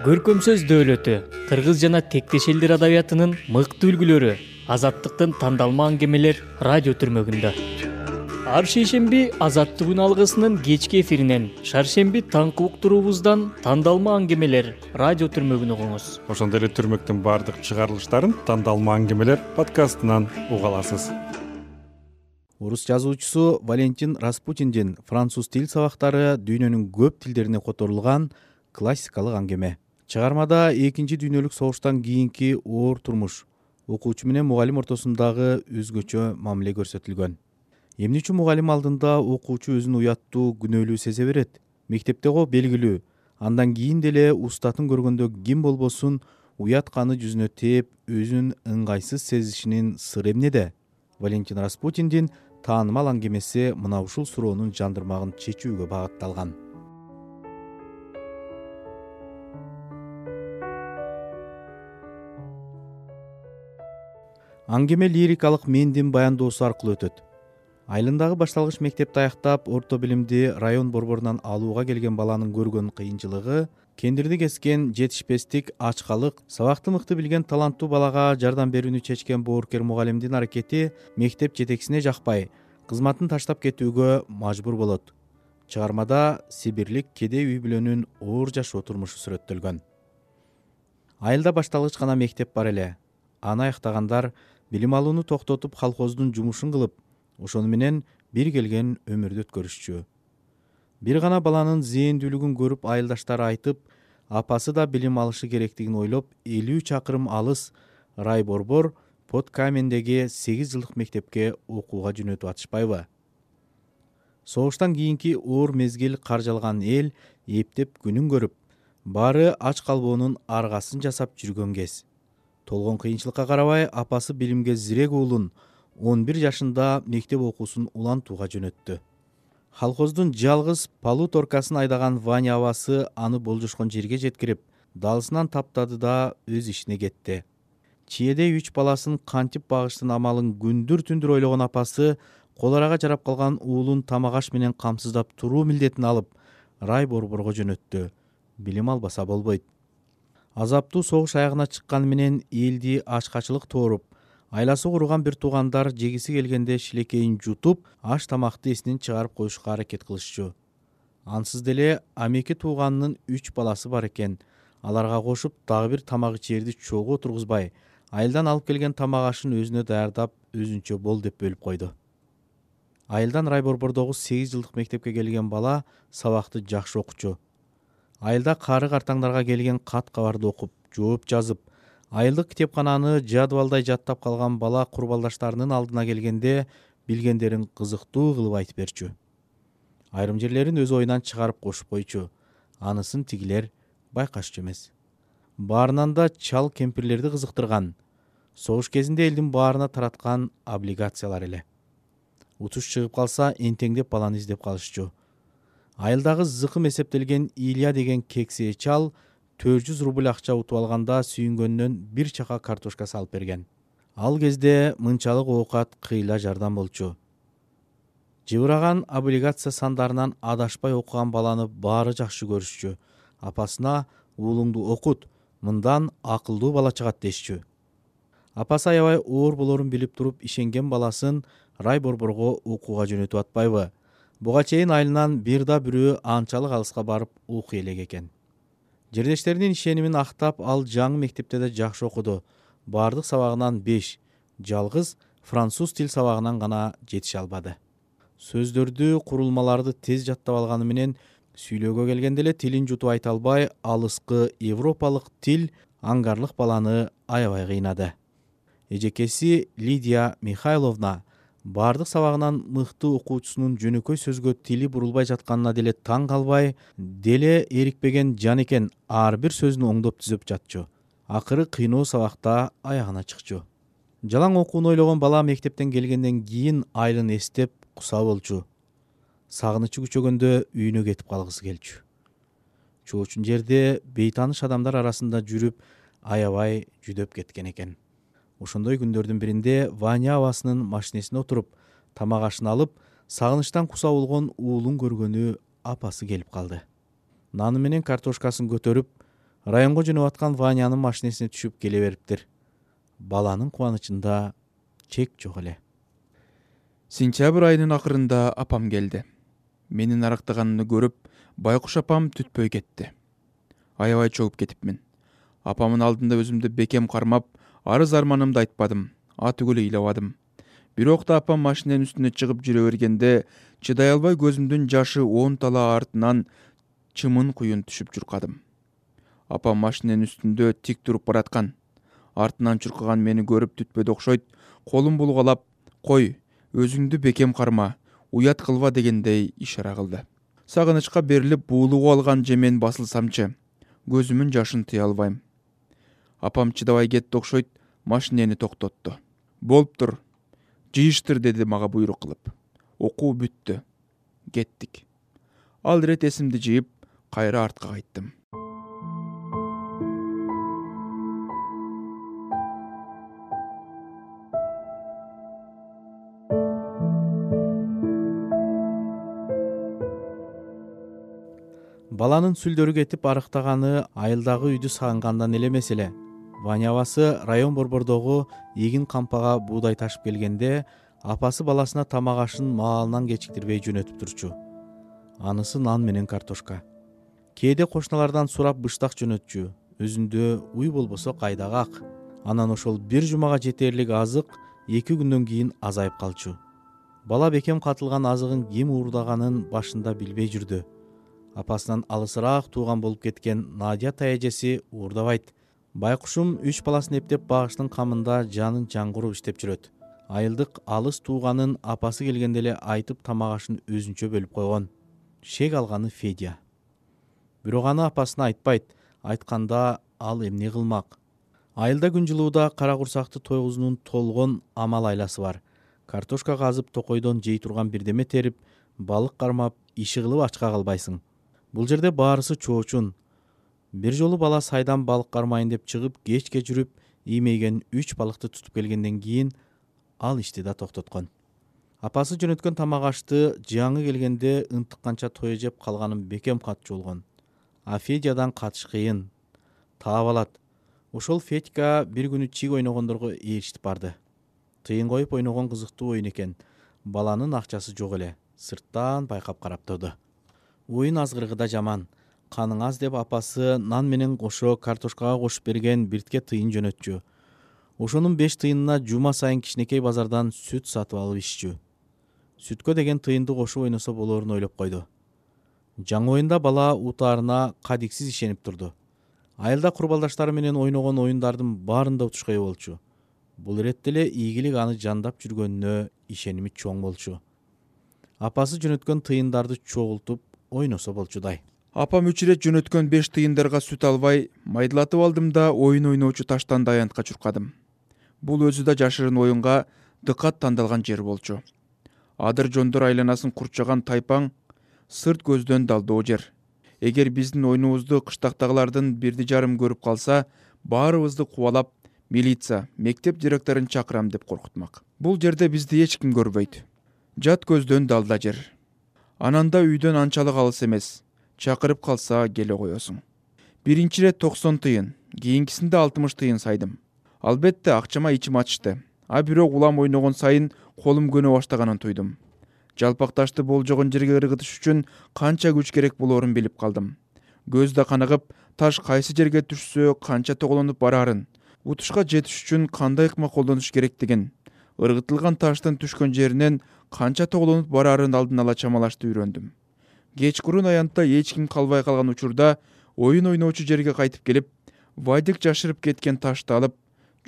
көркөм сөз дөөлөтү кыргыз жана тектеш элдер адабиятынын мыкты үлгүлөрү азаттыктын тандалма аңгемелер радио түрмөгүндө. Ар шейшемби азаттык күн алгысынын кечки эфиринен шаршемби таңкы уктуруубуздан тандалма аңгемелер радио түрмөгүн угуңуз ошондой эле түрмөктүн баардык чыгарылыштарын тандалма аңгемелер подкастынан уга аласыз. Орус жазуучусу валентин распутиндин француз тил сабактары дүйнөнүн көп тилдерине которулган классикалык аңгеме. Чыгармада экинчи дүйнөлүк согуштан кийинки оор турмуш. Окуучу менен мугалим ортосундагы өзгөчө мамиле көрсөтүлгөн. Эмне үчүн мугалим алдында окуучу өзүн уяттуу күнөөлүү сезе берет. Мектепте го белгилүү. Андан кийин деле устатын көргөндө ким болбосун уят каны жүзүнө тээп өзүн ыңгайсыз сезишинин сыры эмнеде валентин распутиндин таанымал аңгемеси мына ушул суроонун жандырмагын чечүүгө багытталган аңгеме лирикалык мендин баяндоосу аркылуу өтөт. Айылындагы башталгыч мектепти аяктап орто билимди район борборунан алууга келген баланын көргөн кыйынчылыгы кендирди кескен жетишпестик ачкалык сабакты мыкты билген таланттуу балага жардам берүүнү чечкен боорукер мугалимдин аракети мектеп жетекчисине жакпай кызматын таштап кетүүгө мажбур болот. Чыгармада сибирлик кедей үй бүлөнүн оор жашоо турмушу сүрөттөлгөн. Айылда башталгыч гана мектеп бар эле. Аны аяктагандар билим алууну токтотуп колхоздун жумушун кылып ошону менен бир келген өмүрдү өткөрүшчү. Бир гана баланын зээндүүлүгүн көрүп айылдаштары айтып апасы да билим алышы керектигин ойлоп элүү чакырым алыс рай борбор под камендеги сегиз жылдык мектепке окууга жөнөтүп атышпайбы. Согуштан кийинки оор мезгил каржалган эл эптеп күнүн көрүп баары ач калбоонун аргасын жасап жүргөн кез толгон кыйынчылыкка карабай апасы билимге зирек уулун он бир жашында мектеп окуусун улантууга жөнөттү. Колхоздун жалгыз полуторкасын айдаган ваня абасы аны болжошкон жерге жеткирип даалысынан таптады да өз ишине кетти. Чиедей үч баласын кантип багыштын амалын күндүр түндүр ойлогон апасы кол арага жарап калган уулун тамак аш менен камсыздап туруу милдетин алып рай борборго жөнөттү. Билим албаса болбойт азаптуу согуш аягына чыкканы менен элди ачкачылык тооруп айласы кууруган бир туугандар жегиси келгенде шилекейин жутуп аш тамакты эсинен чыгарып коюшка аракет кылышчу. Ансыз деле амеки тууганынын үч баласы бар экен. Аларга кошуп дагы бир тамак ичээрди чогуу отургузбай айылдан алып келген тамак ашын өзүнө даярдап өзүнчө бол деп бөлүп койду. Айылдан рай борбордогу сегиз жылдык мектепке келген бала сабакты жакшы окучу айылда кары картаңдарга келген кат кабарды окуп жооп жазып айылдык китепкананы жадыбалдай жаттап калган бала курбалдаштарынын алдына келгенде билгендерин кызыктуу кылып айтып берчү. Айрым жерлерин өз оюнан чыгарып кошуп койчу. Анысын тигилер байкашчу эмес. Баарынан да чал кемпирлерди кызыктырган согуш кезинде элдин баарына тараткан облигациялар эле. Утуш чыгып калса энтеңдеп баланы издеп калышчу айылдагы зыкым эсептелген илья деген кексе чал төрт жүз рубль акча утуп алганда сүйүнгөнүнөн бир чака картошка салып берген. Ал кезде мынчалык оокат кыйла жардам болчу. Жыбыраган облигация сандарынан адашпай окуган баланы баары жакшы көрүшчү. Апасына уулуңду окут мындан акылдуу бала чыгат дешчү. Апасы аябай оор болорун билип туруп ишенген баласын рай борборго окууга жөнөтүп атпайбы буга чейин айылынан бир да бирөө анчалык алыска барып окуй элек экен. Жердештеринин ишенимин актап ал жаңы мектепте да жакшы окуду. Баардык сабагынан беш жалгыз француз тил сабагынан гана жетише албады. Сөздөрдү курулмаларды тез жаттап алганы менен сүйлөөгө келгенде эле тилин жутуп айта албай алыскы европалык тил аңгарлык баланы аябай кыйнады. Эжекеси лидия михайловна баардык сабагынан мыкты окуучусунун жөнөкөй сөзгө тили бурулбай жатканына деле таң калбай деле эрикпеген жан экен ар бир сөзүн оңдоп түзөп жатчу. Акыры кыйноо сабакта аягына чыкчу. Жалаң окууну ойлогон бала мектептен келгенден кийин айылын эстеп куса болчу сагынычы күчөгөндө үйүнө кетип калгысы келчү. Чоочун жерде бейтааныш адамдар арасында жүрүп аябай жүдөп кеткен экен ошондой күндөрдүн биринде ваня абасынын машинесине отуруп тамак ашын алып сагынычтан куса болгон уулун көргөнү апасы келип калды. Наны менен картошкасын көтөрүп районго жөнөп аткан ванянын машинесине түшүп келе бериптир. Баланын кубанычында чек жок эле. Сентябрь айынын акырында апам келди. Менин арактаганымды көрүп байкуш апам түтпөй кетти. Аябай чогуп кетипмин. Апамдын алдында өзүмдү бекем кармап арыз арманымды айтпадым атүгүл ыйлабадым бирок да апам машиненин үстүнө чыгып жүрө бергенде чыдай албай көзүмдүн жашы он тала артынан чымын куюн түшүп чуркадым апам машиненин үстүндө тик туруп бараткан. Артынан чуркаган мени көрүп түтпөдү окшойт колун булгалап кой өзүңдү бекем карма уят кылба дегендей ишара кылды. Сагынычка берилип буулугуп алган жемен басылсамчы көзүмүн жашын тыя албайм апам чыдабай кетти окшойт машинени токтотту болуптур жыйыштыр деди мага буйрук кылып. Окуу бүттү кеттик ал ирет эсимди жыйып кайра артка кайттым. Баланын сүлдөрү кетип арыктаганы айылдагы үйдү сагынгандан эле эмес эле ваня абасы район борбордогу эгин кампага буудай ташып келгенде апасы баласына тамак ашын маалынан кечиктирбей жөнөтүп турчу. Анысы нан менен картошка. Кээде кошуналардан сурап быштак жөнөтчү. Өзүндө уй болбосо кайдагы ак. Анан ошол бир жумага жетерлик азык эки күндөн кийин азайып калчу. Бала бекем катылган азыгын ким уурдаганын башында билбей жүрдү. Апасынан алысыраак тууган болуп кеткен надя тайэжеси уурдабайт байкушум үч баласын эптеп багыштын камында жанын жан куруп иштеп жүрөт. Айылдык алыс тууганын апасы келгенде эле айтып тамак ашын өзүнчө бөлүп койгон. Шек алганы федя. Бирок аны апасына айтпайт айтканда ал эмне кылмак? Айылда күн жылууда кара курсакты тойгузуунун толгон амал айласы бар. Картошка казып токойдон жей турган бирдеме терип балык кармап иши кылып ачка калбайсың. Бул жерде баарысы чоочун бир жолу бала сайдан балык кармайын деп чыгып кечке жүрүп иймейген үч балыкты тутуп келгенден кийин ал ишти да токтоткон. Апасы жөнөткөн тамак ашты жыяңы келгенде ынтыкканча тое жеп калганын бекем катчу болгон а федядан катыш кыйын таап алат. Ошол федька бир күнү чик ойногондорго ээрчитип барды. Тыйын коюп ойногон кызыктуу оюн экен. Баланын акчасы жок эле. Сырттан байкап карап турду. Оюн азгырыгы да жаман каның аз деп апасы нан менен кошо картошкага кошуп берген биртке тыйын жөнөтчү. Ошонун беш тыйынына жума сайын кичинекей базардан сүт сатып алып иччү сүткө деген тыйынды кошуп ойносо болорун ойлоп койду. Жаңы оюнда бала утаарына кадиксиз ишенип турду. Айылда курбалдаштары менен ойногон оюндардын баарында утушка ээ болчу. Бул иретте эле ийгилик аны жандап жүргөнүнө ишеними чоң болчу. Апасы жөнөткөн тыйындарды чогултуп ойносо болчудай апам үч ирет жөнөткөн беш тыйындарга сүт албай майдалатып алдым да оюн ойноочу таштан аянтка чуркадым. Бул өзү да жашырын оюнга дыкат тандалган жер болчу. Адыр жондор айланасын курчаган тайпаң сырт көздөн далдоо жер. Эгер биздин оюнубузду кыштактагылардын бирди жарым көрүп калса баарыбызды кубалап милиция мектеп директорун чакырам деп коркутмак. Бул жерде бизди эч ким көрбөйт. Жат көздөн далда жер. Анан да үйдөн анчалык алыс эмес чакырып калса келе коесуң. Биринчи ирет токсон тыйын кийинкисинде алтымыш тыйын сайдым. Албетте акчама ичим ачышты а бирок улам ойногон сайын колум көнө баштаганын туйдум жалпак ташты болжогон жерге ыргытыш үчүн канча күч керек болоорун билип калдым. Көз да каныгып таш кайсы жерге түшсө канча тоголонуп бараарын утушка жетиш үчүн кандай ыкма колдонуш керектигин ыргытылган таштын түшкөн жеринен канча тоголонуп бараарын алдын ала чамалашты үйрөндүм кечкурун аянтта эч ким калбай калган учурда оюн ойноочу жерге кайтып келип вадик жашырып кеткен ташты алып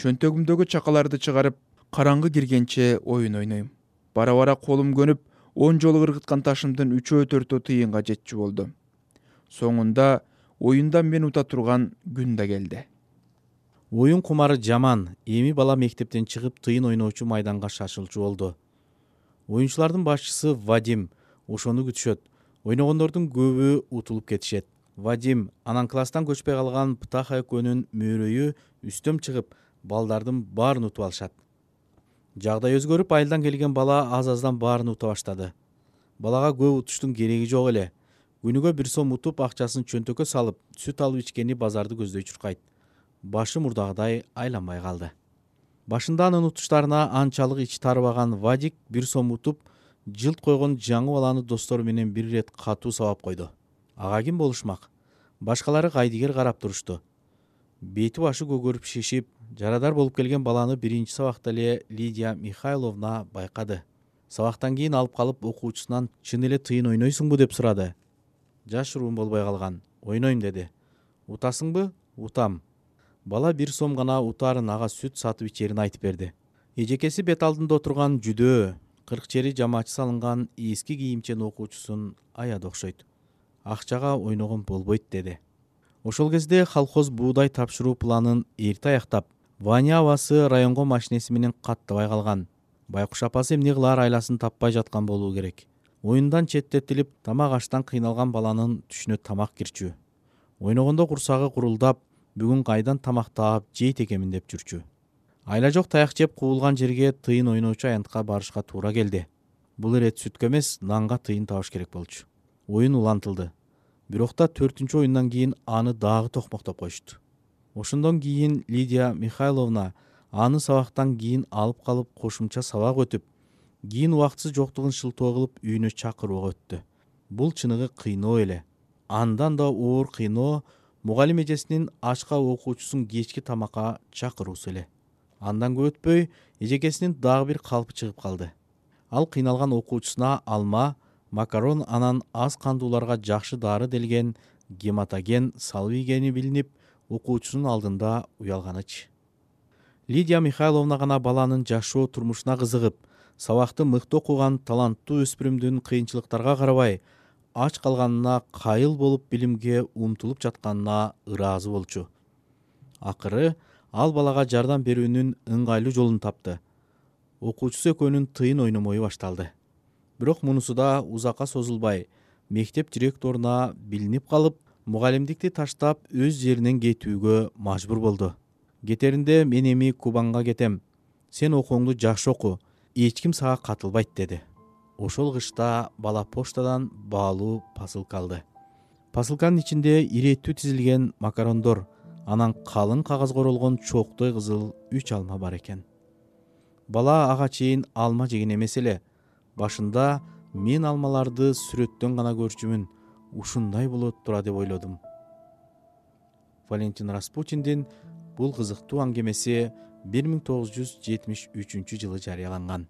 чөнтөгүмдөгү чакаларды чыгарып караңгы киргенче оюн ойнойм. Бара бара колум көнүп он жолу ыргыткан ташымдын үчөө төртөө тыйынга жетчү болду соңунда оюндан мен ута турган күн да келди. Оюн кумары жаман эми бала мектептен чыгып тыйын ойноочу майданга шашылчу болду. Оюнчулардын башчысы вадим ошону күтүшөт ойногондордун көбү утулуп кетишет. Вадим анан класстан көчпөй калган птаха экөөнүн мөөрөйү үстөм чыгып балдардын баарын утуп алышат. Жагдай өзгөрүп айылдан келген бала аз аздан баарын ута баштады. Балага көп утуштун кереги жок эле. Күнүгө бир сом утуп акчасын чөнтөккө салып сүт алып ичкени базарды көздөй чуркайт. Башы мурдагыдай айланбай калды. Башында анын утуштарына анчалык ичи тарыбаган вадик бир сом утуп жылт койгон жаңы баланы достору менен бир ирет катуу сабап койду. Ага ким болушмак? Башкалары кайдыгер карап турушту бети башы көгөрүп шишип жарадар болуп келген баланы биринчи сабакта эле лидия михайловна байкады. Сабактан кийин алып калып окуучусунан чын эле тыйын ойнойсуңбу? деп сурады. Жашыруун болбой калган. Ойнойм деди. Утасыңбы утам бала бир сом гана утаарын ага сүт сатып ичерин айтып берди. Эжекеси бет алдында отурган жүдөө кырк чери жамаачы салынган эски кийимчен окуучусун аяды окшойт. Акчага ойногон болбойт деди. Ошол кезде колхоз буудай тапшыруу планын эрте аяктап ваня абасы районго машинеси менен каттабай калган. Байкуш апасы эмне кылаар айласын таппай жаткан болуу керек. Оюндан четтетилип тамак аштан кыйналган баланын түшүнө тамак кирчү. Ойногондо курсагы курулдап бүгүн кайдан тамак таап жейт экенмин деп жүрчү айла жок таяк жеп куулган жерге тыйын ойноочу аянтка барышка туура келди. Бул ирет сүткө эмес нанга тыйын табыш керек болчу. Оюн улантылды. Бирок да төртүнчү оюндан кийин аны дагы токмоктоп коюшту. Ошондон кийин лидия михайловна аны сабактан кийин алып калып кошумча сабак өтүп кийин убактысы жоктугун шылтоо кылып үйүнө чакырууга өттү. Бул чыныгы кыйноо эле. Андан да оор кыйноо мугалим эжесинин ашка окуучусун кечки тамакка чакыруусу эле андан көп өтпөй эжекесинин дагы бир калпы чыгып калды. Ал кыйналган окуучусуна алма макарон анан аз кандууларга жакшы дары делген гематоген салып ийгени билинип окуучусунун алдында уялганычы лидия михайловна гана баланын жашоо турмушуна кызыгып сабакты мыкты окуган таланттуу өспүрүмдүн кыйынчылыктарга карабай ач калганына кайыл болуп билимге умтулуп жатканына ыраазы болчу. Акыры ал балага жардам берүүнүн ыңгайлуу жолун тапты. Окуучусу экөөнүн тыйын ойномою башталды. Бирок мунусу да узакка созулбай мектеп директоруна билинип калып мугалимдикти таштап өз жеринен кетүүгө мажбур болду. Кетеринде мен эми кубанга кетем. Сен окууңду жакшы оку эч ким сага катылбайт деди. Ошол кышта бала почтадан баалуу посылка алды. Посылканын ичинде иреттүү тизилген макарондор анан калың кагазга оролгон чоктой кызыл үч алма бар экен. Бала ага чейин алма жеген эмес эле башында мен алмаларды сүрөттөн гана көрчүмүн ушундай болот тура деп ойлодум валентин распутиндин бул кызыктуу аңгемеси бир миң тогуз жүз жетимиш үчүнчү жылы жарыяланган